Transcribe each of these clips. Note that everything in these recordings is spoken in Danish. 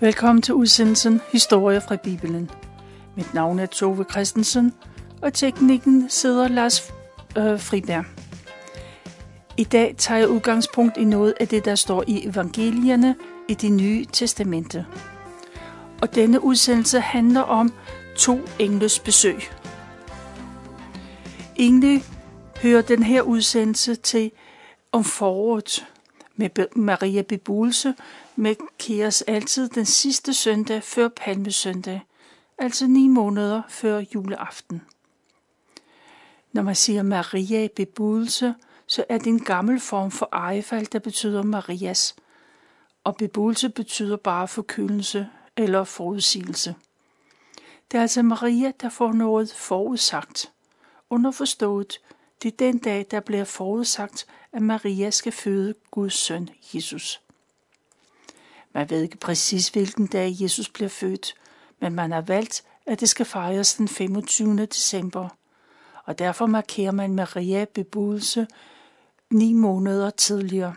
Velkommen til udsendelsen Historie fra Bibelen. Mit navn er Tove Christensen, og teknikken sidder Lars øh, Friberg. I dag tager jeg udgangspunkt i noget af det, der står i evangelierne i det nye testamente. Og denne udsendelse handler om to engles besøg. Egentlig hører den her udsendelse til om foråret med Maria Bebulse med Kias altid den sidste søndag før Palmesøndag, altså ni måneder før juleaften. Når man siger Maria Bebudelse, så er det en gammel form for ejefald, der betyder Marias, og bebudelse betyder bare forkyldelse eller forudsigelse. Det er altså Maria, der får noget forudsagt. Underforstået, det er den dag, der bliver forudsagt, at Maria skal føde Guds søn, Jesus. Man ved ikke præcis, hvilken dag Jesus bliver født, men man har valgt, at det skal fejres den 25. december. Og derfor markerer man Maria bebudelse ni måneder tidligere.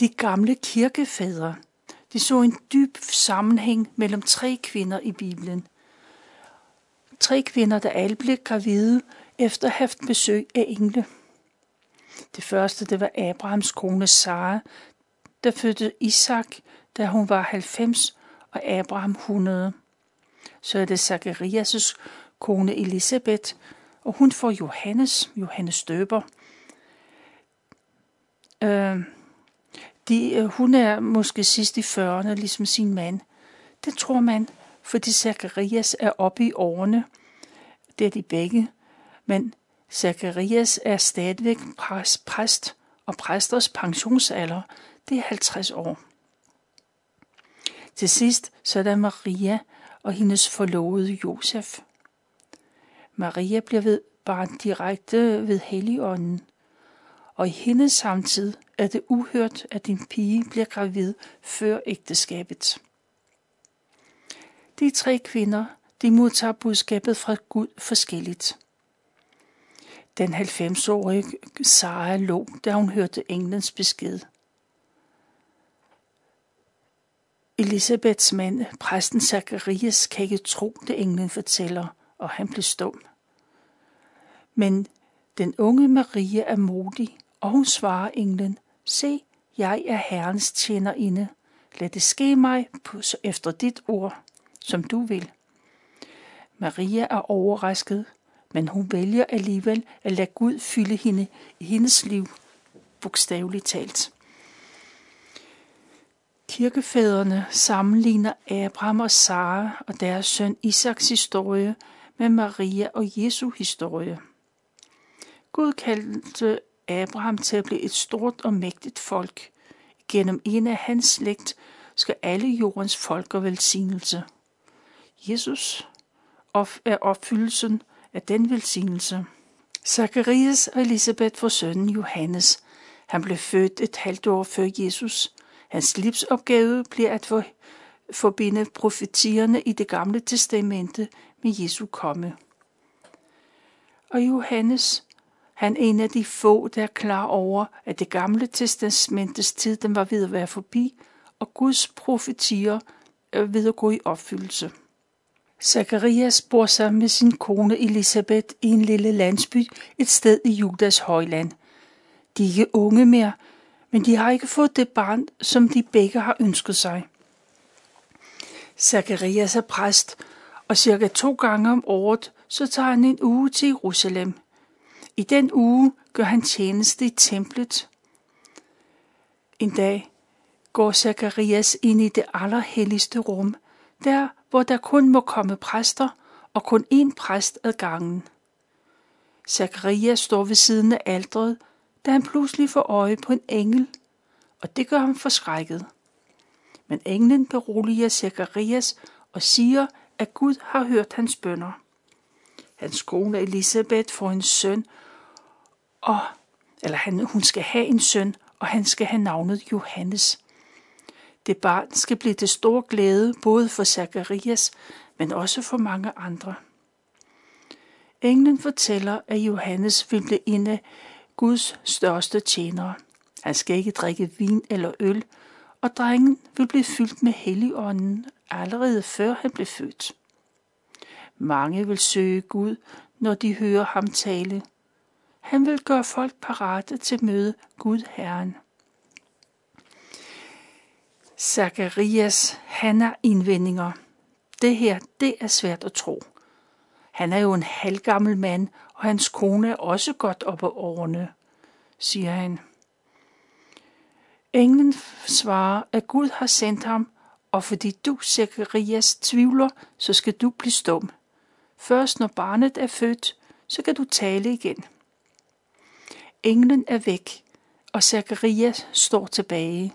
De gamle kirkefædre, de så en dyb sammenhæng mellem tre kvinder i Bibelen. Tre kvinder, der alle blev gravide efter at have haft besøg af engle. Det første, det var Abrahams kone Sara, der fødte Isak, da hun var 90, og Abraham 100. Så er det Zacharias' kone Elisabeth, og hun får Johannes, Johannes døber. Øh, de, øh, hun er måske sidst i 40'erne, ligesom sin mand. Det tror man, fordi Zacharias er oppe i årene. Det er de begge. Men Zacharias er stadigvæk præst, og præsters pensionsalder, det er 50 år. Til sidst så er der Maria og hendes forlovede Josef. Maria bliver ved barn direkte ved Helligånden, og i hendes samtid er det uhørt, at en pige bliver gravid før ægteskabet. De tre kvinder, de modtager budskabet fra Gud forskelligt. Den 90-årige Sara lå, da hun hørte englens besked. Elisabeths mand, præsten Zacharias, kan ikke tro, det englen fortæller, og han blev stum. Men den unge Maria er modig, og hun svarer englen, se, jeg er Herrens tjenerinde. Lad det ske mig på, efter dit ord, som du vil. Maria er overrasket, men hun vælger alligevel at lade Gud fylde hende i hendes liv, bogstaveligt talt. Kirkefædrene sammenligner Abraham og Sara og deres søn Isaks historie med Maria og Jesu historie. Gud kaldte Abraham til at blive et stort og mægtigt folk. Gennem en af hans slægt skal alle jordens folk og velsignelse. Jesus er opfyldelsen af den velsignelse. Zacharias og Elisabeth får sønnen Johannes. Han blev født et halvt år før Jesus. Hans livsopgave bliver at forbinde profetierne i det gamle testamente med Jesu komme. Og Johannes, han er en af de få, der er klar over, at det gamle testamentes tid den var ved at være forbi, og Guds profetier er ved at gå i opfyldelse. Zacharias bor sammen med sin kone Elisabeth i en lille landsby et sted i Judas højland. De er ikke unge mere, men de har ikke fået det barn, som de begge har ønsket sig. Zacharias er præst, og cirka to gange om året, så tager han en uge til Jerusalem. I den uge gør han tjeneste i templet. En dag går Zacharias ind i det allerhelligste rum, der hvor der kun må komme præster og kun én præst ad gangen. Zacharias står ved siden af aldret, da han pludselig får øje på en engel, og det gør ham forskrækket. Men englen beroliger Zacharias og siger, at Gud har hørt hans bønder. Hans kone Elisabeth får en søn, og, eller han, hun skal have en søn, og han skal have navnet Johannes. Det barn skal blive til stor glæde både for Zacharias, men også for mange andre. Englen fortæller, at Johannes vil blive en af Guds største tjenere. Han skal ikke drikke vin eller øl, og drengen vil blive fyldt med helligånden allerede før han blev født. Mange vil søge Gud, når de hører ham tale. Han vil gøre folk parate til møde Gud Herren. Zacharias, han har indvendinger. Det her, det er svært at tro. Han er jo en halvgammel mand, og hans kone er også godt op på årene, siger han. Englen svarer, at Gud har sendt ham, og fordi du, Zacharias, tvivler, så skal du blive stum. Først når barnet er født, så kan du tale igen. Englen er væk, og Zacharias står tilbage.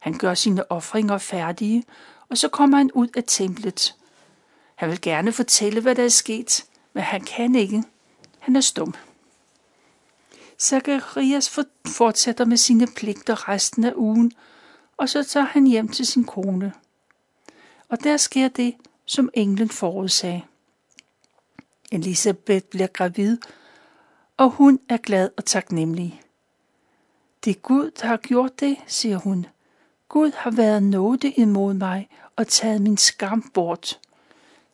Han gør sine ofringer færdige, og så kommer han ud af templet. Han vil gerne fortælle, hvad der er sket, men han kan ikke. Han er stum. Zacharias fortsætter med sine pligter resten af ugen, og så tager han hjem til sin kone. Og der sker det, som englen forudsagde. Elisabeth bliver gravid, og hun er glad og taknemmelig. Det er Gud, der har gjort det, siger hun. Gud har været nåde imod mig og taget min skam bort.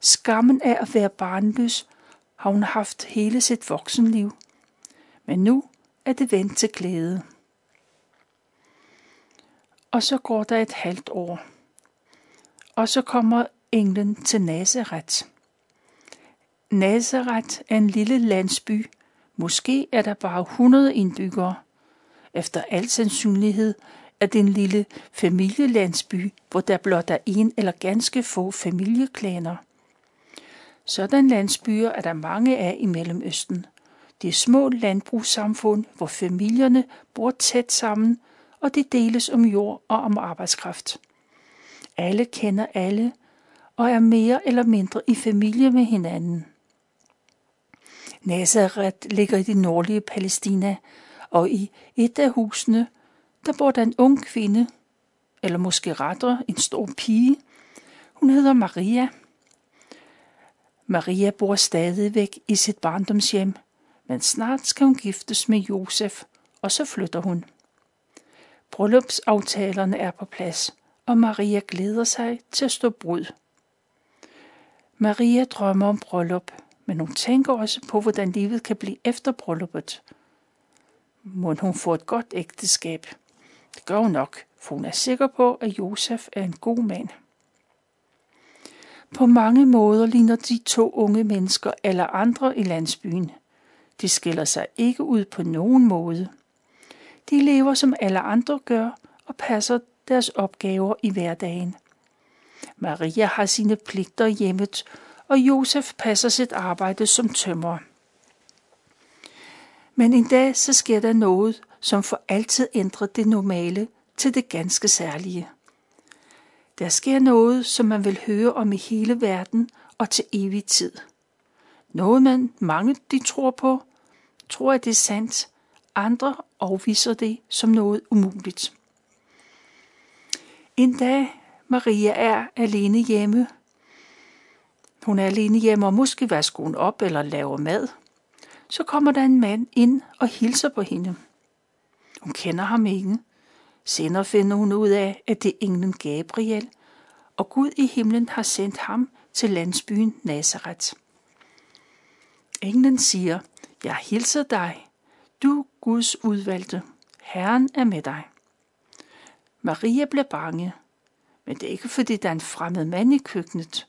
Skammen af at være barnløs har hun haft hele sit voksenliv. Men nu er det vendt til glæde. Og så går der et halvt år. Og så kommer englen til Nazareth. Nazareth er en lille landsby. Måske er der bare 100 indbyggere. Efter al sandsynlighed er det en lille familielandsby, hvor der blot er en eller ganske få familieklaner. Sådan landsbyer er der mange af i Mellemøsten. Det er små landbrugssamfund, hvor familierne bor tæt sammen, og det deles om jord og om arbejdskraft. Alle kender alle og er mere eller mindre i familie med hinanden. Nazareth ligger i det nordlige Palæstina, og i et af husene, der bor der en ung kvinde, eller måske rettere en stor pige. Hun hedder Maria. Maria bor stadigvæk i sit barndomshjem, men snart skal hun giftes med Josef, og så flytter hun. Bryllupsaftalerne er på plads, og Maria glæder sig til at stå brud. Maria drømmer om bryllup, men hun tænker også på, hvordan livet kan blive efter brylluppet. Må hun få et godt ægteskab? Det gør hun nok, for hun er sikker på, at Josef er en god mand. På mange måder ligner de to unge mennesker alle andre i landsbyen. De skiller sig ikke ud på nogen måde. De lever som alle andre gør og passer deres opgaver i hverdagen. Maria har sine pligter hjemmet, og Josef passer sit arbejde som tømrer. Men en dag så sker der noget, som for altid ændrer det normale til det ganske særlige. Der sker noget, som man vil høre om i hele verden og til evig tid. Noget, man mange de tror på, tror, at det er sandt. Andre afviser det som noget umuligt. En dag, Maria er alene hjemme. Hun er alene hjemme og måske vasker hun op eller laver mad. Så kommer der en mand ind og hilser på hende. Hun kender ham ikke. Senere finder hun ud af, at det er englen Gabriel, og Gud i himlen har sendt ham til landsbyen Nazareth. Englen siger, jeg hilser dig, du Guds udvalgte. Herren er med dig. Maria bliver bange, men det er ikke fordi, der er en fremmed mand i køkkenet.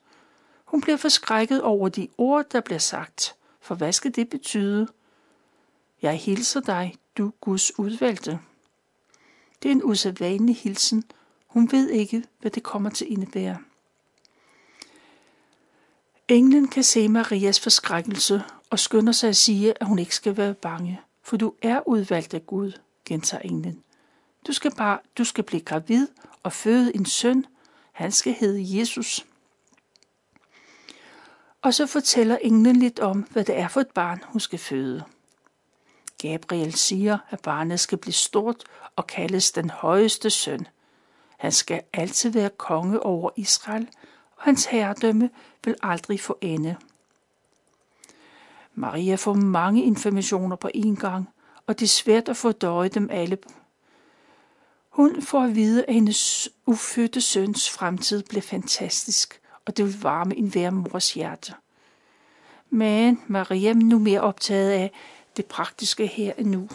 Hun bliver forskrækket over de ord, der bliver sagt, for hvad skal det betyde? Jeg hilser dig, du Guds udvalgte. Det er en usædvanlig hilsen. Hun ved ikke, hvad det kommer til at indebære. Englen kan se Marias forskrækkelse og skynder sig at sige, at hun ikke skal være bange, for du er udvalgt af Gud, gentager englen. Du skal bare, du skal blive gravid og føde en søn. Han skal hedde Jesus. Og så fortæller englen lidt om, hvad det er for et barn, hun skal føde. Gabriel siger, at barnet skal blive stort og kaldes den højeste søn. Han skal altid være konge over Israel, og hans herredømme vil aldrig få ende. Maria får mange informationer på én gang, og det er svært at fordøje dem alle. Hun får at vide, at hendes ufødte søns fremtid blev fantastisk, og det vil varme en hver mors hjerte. Men Maria er nu mere optaget af det praktiske her end nu.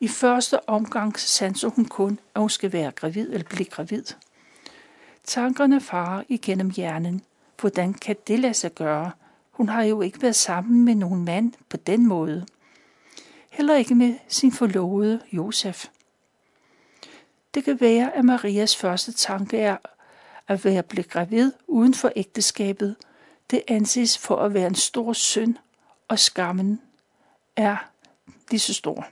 I første omgang sanser hun kun, at hun skal være gravid eller blive gravid. Tankerne farer igennem hjernen. Hvordan kan det lade sig gøre? Hun har jo ikke været sammen med nogen mand på den måde. Heller ikke med sin forlovede Josef. Det kan være, at Marias første tanke er at være blevet gravid uden for ægteskabet. Det anses for at være en stor synd, og skammen er lige så stor.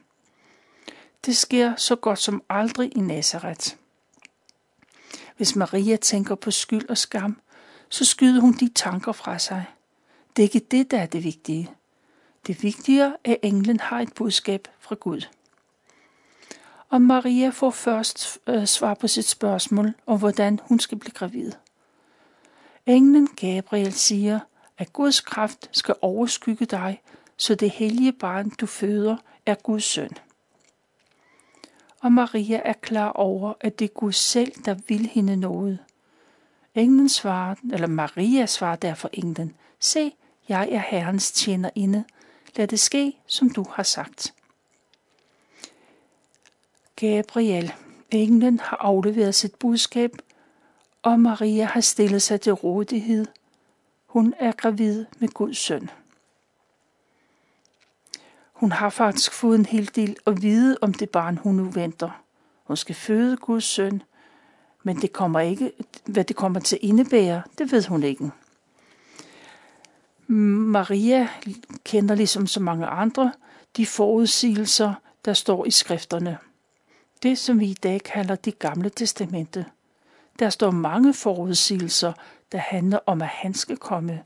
Det sker så godt som aldrig i Nazareth. Hvis Maria tænker på skyld og skam, så skyder hun de tanker fra sig. Det er ikke det, der er det vigtige. Det vigtige er, at englen har et budskab fra Gud. Og Maria får først øh, svar på sit spørgsmål om, hvordan hun skal blive gravid. Englen Gabriel siger, at Guds kraft skal overskygge dig, så det hellige barn, du føder, er Guds søn. Og Maria er klar over, at det er Gud selv, der vil hende noget. Englen svarer, eller Maria svarer derfor englen, se, jeg er Herrens tjenerinde. Lad det ske, som du har sagt. Gabriel, englen, har afleveret sit budskab, og Maria har stillet sig til rådighed. Hun er gravid med Guds søn. Hun har faktisk fået en hel del at vide om det barn, hun nu venter. Hun skal føde Guds søn, men det kommer ikke, hvad det kommer til at indebære, det ved hun ikke. Maria kender ligesom så mange andre de forudsigelser, der står i skrifterne. Det, som vi i dag kalder det gamle testamente. Der står mange forudsigelser, der handler om, at han skal komme.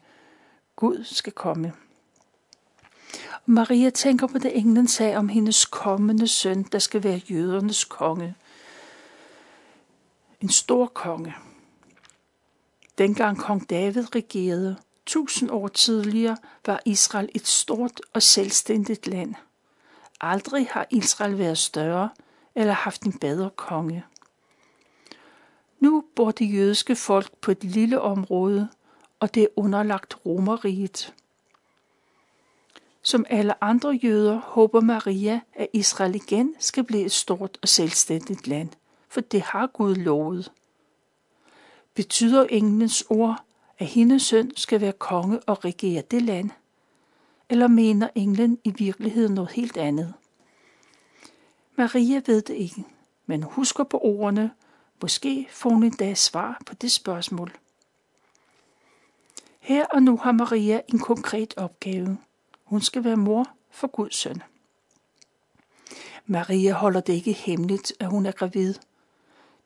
Gud skal komme. Maria tænker på det englen sagde om hendes kommende søn, der skal være jødernes konge. En stor konge. Dengang kong David regerede, tusind år tidligere, var Israel et stort og selvstændigt land. Aldrig har Israel været større eller haft en bedre konge. Nu bor det jødiske folk på et lille område, og det er underlagt romeriet. Som alle andre jøder håber Maria, at Israel igen skal blive et stort og selvstændigt land, for det har Gud lovet. Betyder englens ord, at hendes søn skal være konge og regere det land? Eller mener englen i virkeligheden noget helt andet? Maria ved det ikke, men husker på ordene. Måske får hun en dag svar på det spørgsmål. Her og nu har Maria en konkret opgave – hun skal være mor for Guds søn. Maria holder det ikke hemmeligt, at hun er gravid.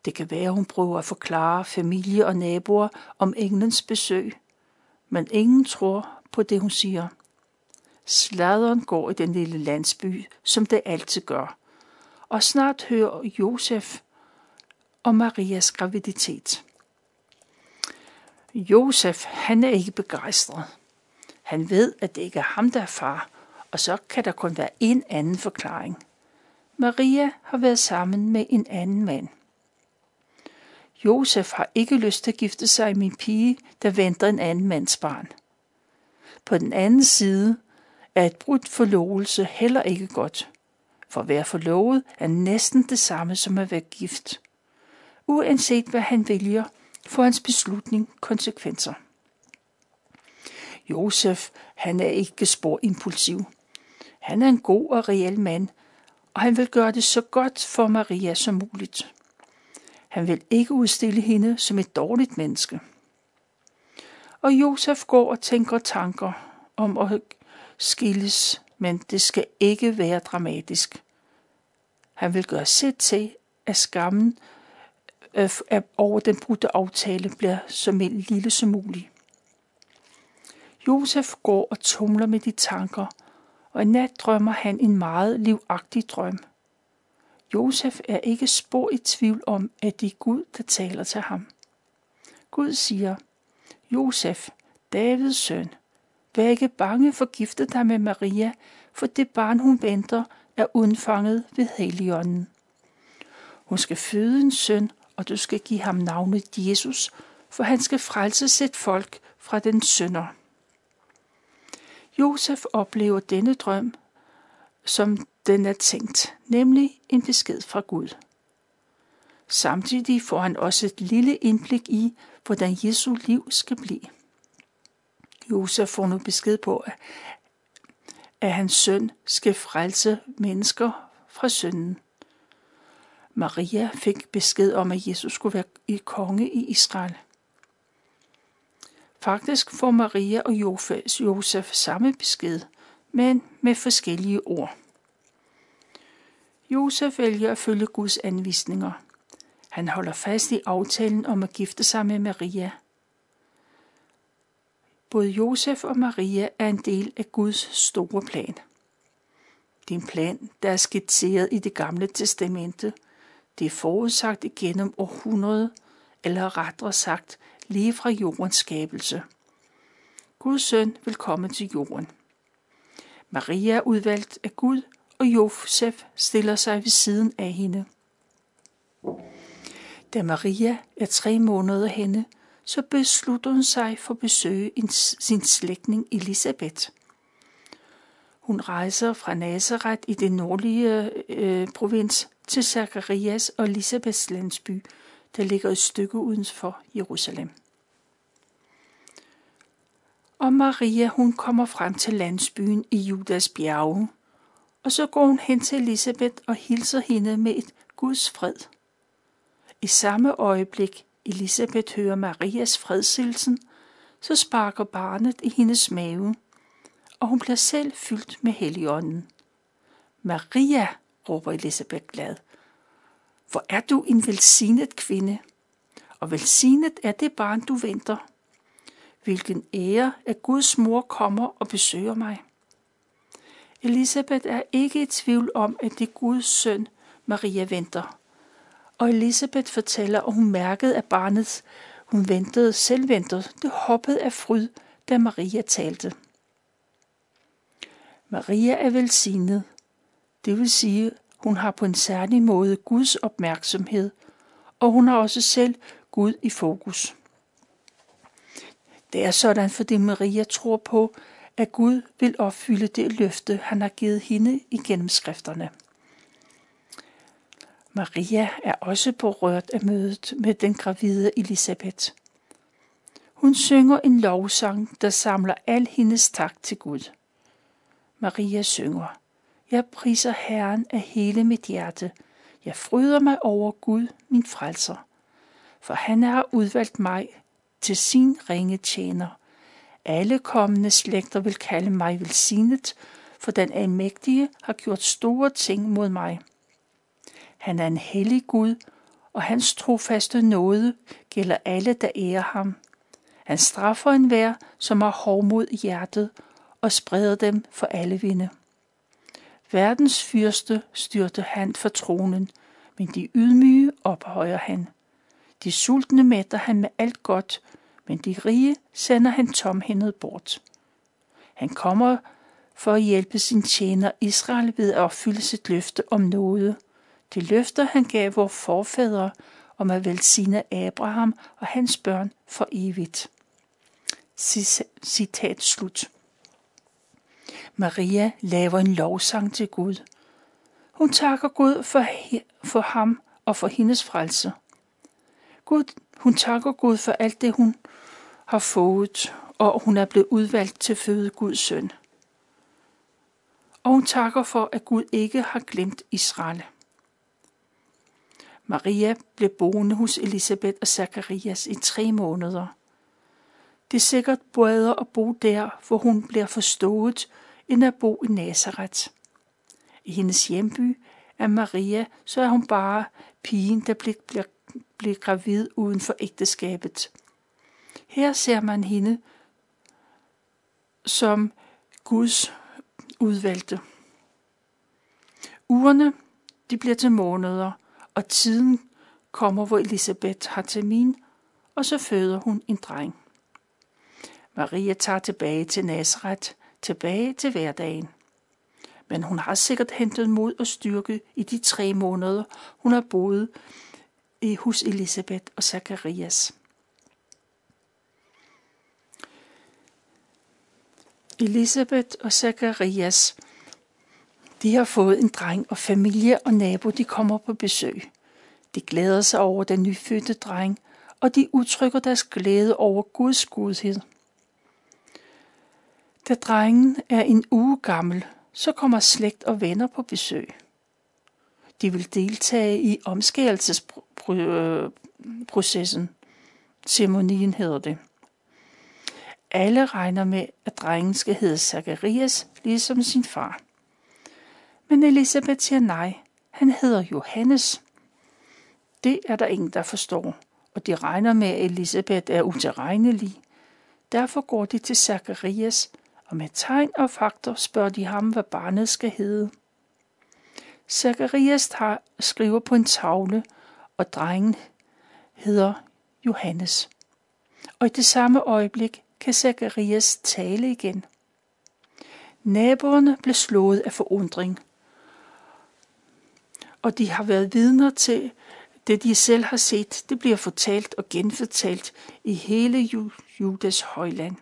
Det kan være, hun prøver at forklare familie og naboer om englens besøg, men ingen tror på det, hun siger. Sladeren går i den lille landsby, som det altid gør, og snart hører Josef om Marias graviditet. Josef, han er ikke begejstret. Han ved, at det ikke er ham, der er far, og så kan der kun være en anden forklaring. Maria har været sammen med en anden mand. Josef har ikke lyst til at gifte sig med en pige, der venter en anden mands barn. På den anden side er et brudt forlovelse heller ikke godt, for at være forlovet er næsten det samme som at være gift. Uanset hvad han vælger, får hans beslutning konsekvenser. Josef, han er ikke spor impulsiv. Han er en god og reel mand, og han vil gøre det så godt for Maria som muligt. Han vil ikke udstille hende som et dårligt menneske. Og Josef går og tænker tanker om at skilles, men det skal ikke være dramatisk. Han vil gøre sit til, at skammen øh, over den brudte aftale bliver så lille som muligt. Josef går og tumler med de tanker, og i nat drømmer han en meget livagtig drøm. Josef er ikke spor i tvivl om, at det er Gud, der taler til ham. Gud siger, Josef, Davids søn, vær ikke bange for gifte dig med Maria, for det barn, hun venter, er undfanget ved Helligånden. Hun skal føde en søn, og du skal give ham navnet Jesus, for han skal frelse sit folk fra den synder. Josef oplever denne drøm, som den er tænkt, nemlig en besked fra Gud. Samtidig får han også et lille indblik i, hvordan Jesu liv skal blive. Josef får nu besked på, at hans søn skal frelse mennesker fra synden. Maria fik besked om, at Jesus skulle være i konge i Israel. Faktisk får Maria og Josef samme besked, men med forskellige ord. Josef vælger at følge Guds anvisninger. Han holder fast i aftalen om at gifte sig med Maria. Både Josef og Maria er en del af Guds store plan. Det er en plan, der er skitseret i det gamle testamente. Det er forudsagt igennem århundrede, eller rettere sagt lige fra jordens skabelse. Guds søn vil komme til jorden. Maria er udvalgt af Gud, og Josef stiller sig ved siden af hende. Da Maria er tre måneder henne, så beslutter hun sig for at besøge sin slægtning Elisabeth. Hun rejser fra Nazareth i den nordlige øh, øh, provins til Zacharias og Elisabeths landsby, der ligger et stykke uden for Jerusalem. Og Maria, hun kommer frem til landsbyen i Judas bjerge, og så går hun hen til Elisabeth og hilser hende med et Guds fred. I samme øjeblik Elisabeth hører Marias fredsilsen, så sparker barnet i hendes mave, og hun bliver selv fyldt med helligånden. Maria, råber Elisabeth glad, hvor er du en velsignet kvinde, og velsignet er det barn, du venter. Hvilken ære, at Guds mor kommer og besøger mig. Elisabeth er ikke i tvivl om, at det er Guds søn, Maria venter. Og Elisabeth fortæller, at hun mærkede, at barnet, hun ventede, selv ventede, det hoppede af fryd, da Maria talte. Maria er velsignet. Det vil sige, hun har på en særlig måde Guds opmærksomhed, og hun har også selv Gud i fokus. Det er sådan, fordi Maria tror på, at Gud vil opfylde det løfte, han har givet hende igennem skrifterne. Maria er også berørt af mødet med den gravide Elisabeth. Hun synger en lovsang, der samler al hendes tak til Gud. Maria synger, jeg priser Herren af hele mit hjerte. Jeg fryder mig over Gud, min frelser. For han har udvalgt mig til sin ringe tjener. Alle kommende slægter vil kalde mig velsignet, for den almægtige har gjort store ting mod mig. Han er en hellig Gud, og hans trofaste nåde gælder alle, der ærer ham. Han straffer enhver, som har hovmod i hjertet, og spreder dem for alle vinde. Verdens fyrste styrte han for tronen, men de ydmyge ophøjer han. De sultne mætter han med alt godt, men de rige sender han tomhændet bort. Han kommer for at hjælpe sin tjener Israel ved at opfylde sit løfte om noget. Det løfter han gav vores forfædre om at velsigne Abraham og hans børn for evigt. Citat slut. Maria laver en lovsang til Gud. Hun takker Gud for, for ham og for hendes frelse. Gud, hun takker Gud for alt det, hun har fået, og hun er blevet udvalgt til at føde Guds søn. Og hun takker for, at Gud ikke har glemt Israel. Maria blev boende hos Elisabeth og Zacharias i tre måneder. Det er sikkert bedre at bo der, hvor hun bliver forstået, end at bo i Nazareth. I hendes hjemby er Maria, så er hun bare pigen, der bliver, bliver, bliver gravid uden for ægteskabet. Her ser man hende som Guds udvalgte. Ugerne de bliver til måneder, og tiden kommer, hvor Elisabeth har termin, og så føder hun en dreng. Maria tager tilbage til Nazareth, tilbage til hverdagen. men hun har sikkert hentet mod og styrke i de tre måneder, hun har boet i hos Elisabeth og Zacharias. Elisabeth og Zacharias, de har fået en dreng, og familie og nabo, de kommer på besøg. De glæder sig over den nyfødte dreng, og de udtrykker deres glæde over Guds godhed. Da drengen er en uge gammel, så kommer slægt og venner på besøg. De vil deltage i omskærelsesprocessen. Ceremonien hedder det. Alle regner med, at drengen skal hedde Zacharias, ligesom sin far. Men Elisabeth siger nej. Han hedder Johannes. Det er der ingen, der forstår, og de regner med, at Elisabeth er utilregnelig. Derfor går de til Zacharias, og med tegn og faktor spørger de ham, hvad barnet skal hedde. Zacharias skriver på en tavle, og drengen hedder Johannes. Og i det samme øjeblik kan Zacharias tale igen. Naboerne blev slået af forundring, og de har været vidner til det, de selv har set. Det bliver fortalt og genfortalt i hele Judas højland.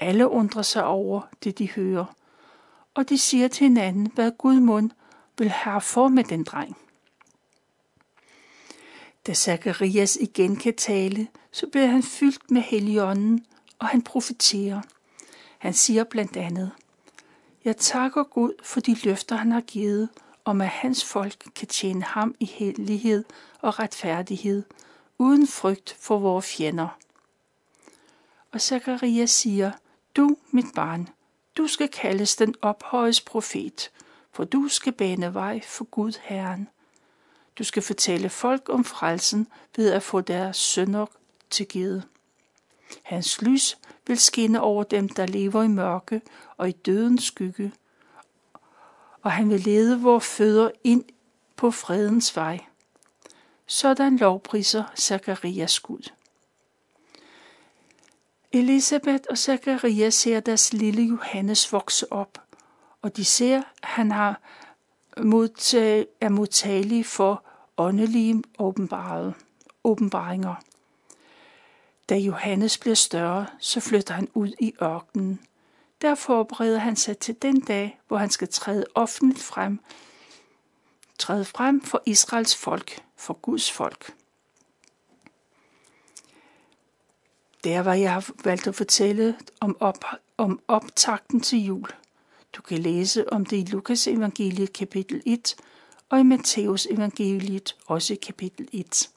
Alle undrer sig over det, de hører, og de siger til hinanden, hvad Gud mund vil have for med den dreng. Da Zakarias igen kan tale, så bliver han fyldt med heligånden, og han profeterer. Han siger blandt andet, Jeg takker Gud for de løfter, han har givet, om at hans folk kan tjene ham i hellighed og retfærdighed, uden frygt for vores fjender. Og Zakarias siger, du, mit barn, du skal kaldes den ophøjes profet, for du skal bane vej for Gud Herren. Du skal fortælle folk om frelsen ved at få deres sønder tilgivet. Hans lys vil skinne over dem, der lever i mørke og i dødens skygge, og han vil lede vores fødder ind på fredens vej. Sådan lovpriser Zacharias Gud. Elisabeth og Zacharias ser deres lille Johannes vokse op, og de ser, at han har modtag, er modtagelig for åndelige åbenbaringer. Da Johannes bliver større, så flytter han ud i ørkenen. Der forbereder han sig til den dag, hvor han skal træde offentligt frem, træde frem for Israels folk, for Guds folk. Der var jeg valgt at fortælle om, op, om optakten til jul. Du kan læse om det i Lukas evangeliet kapitel 1 og i Matthæus evangeliet også kapitel 1.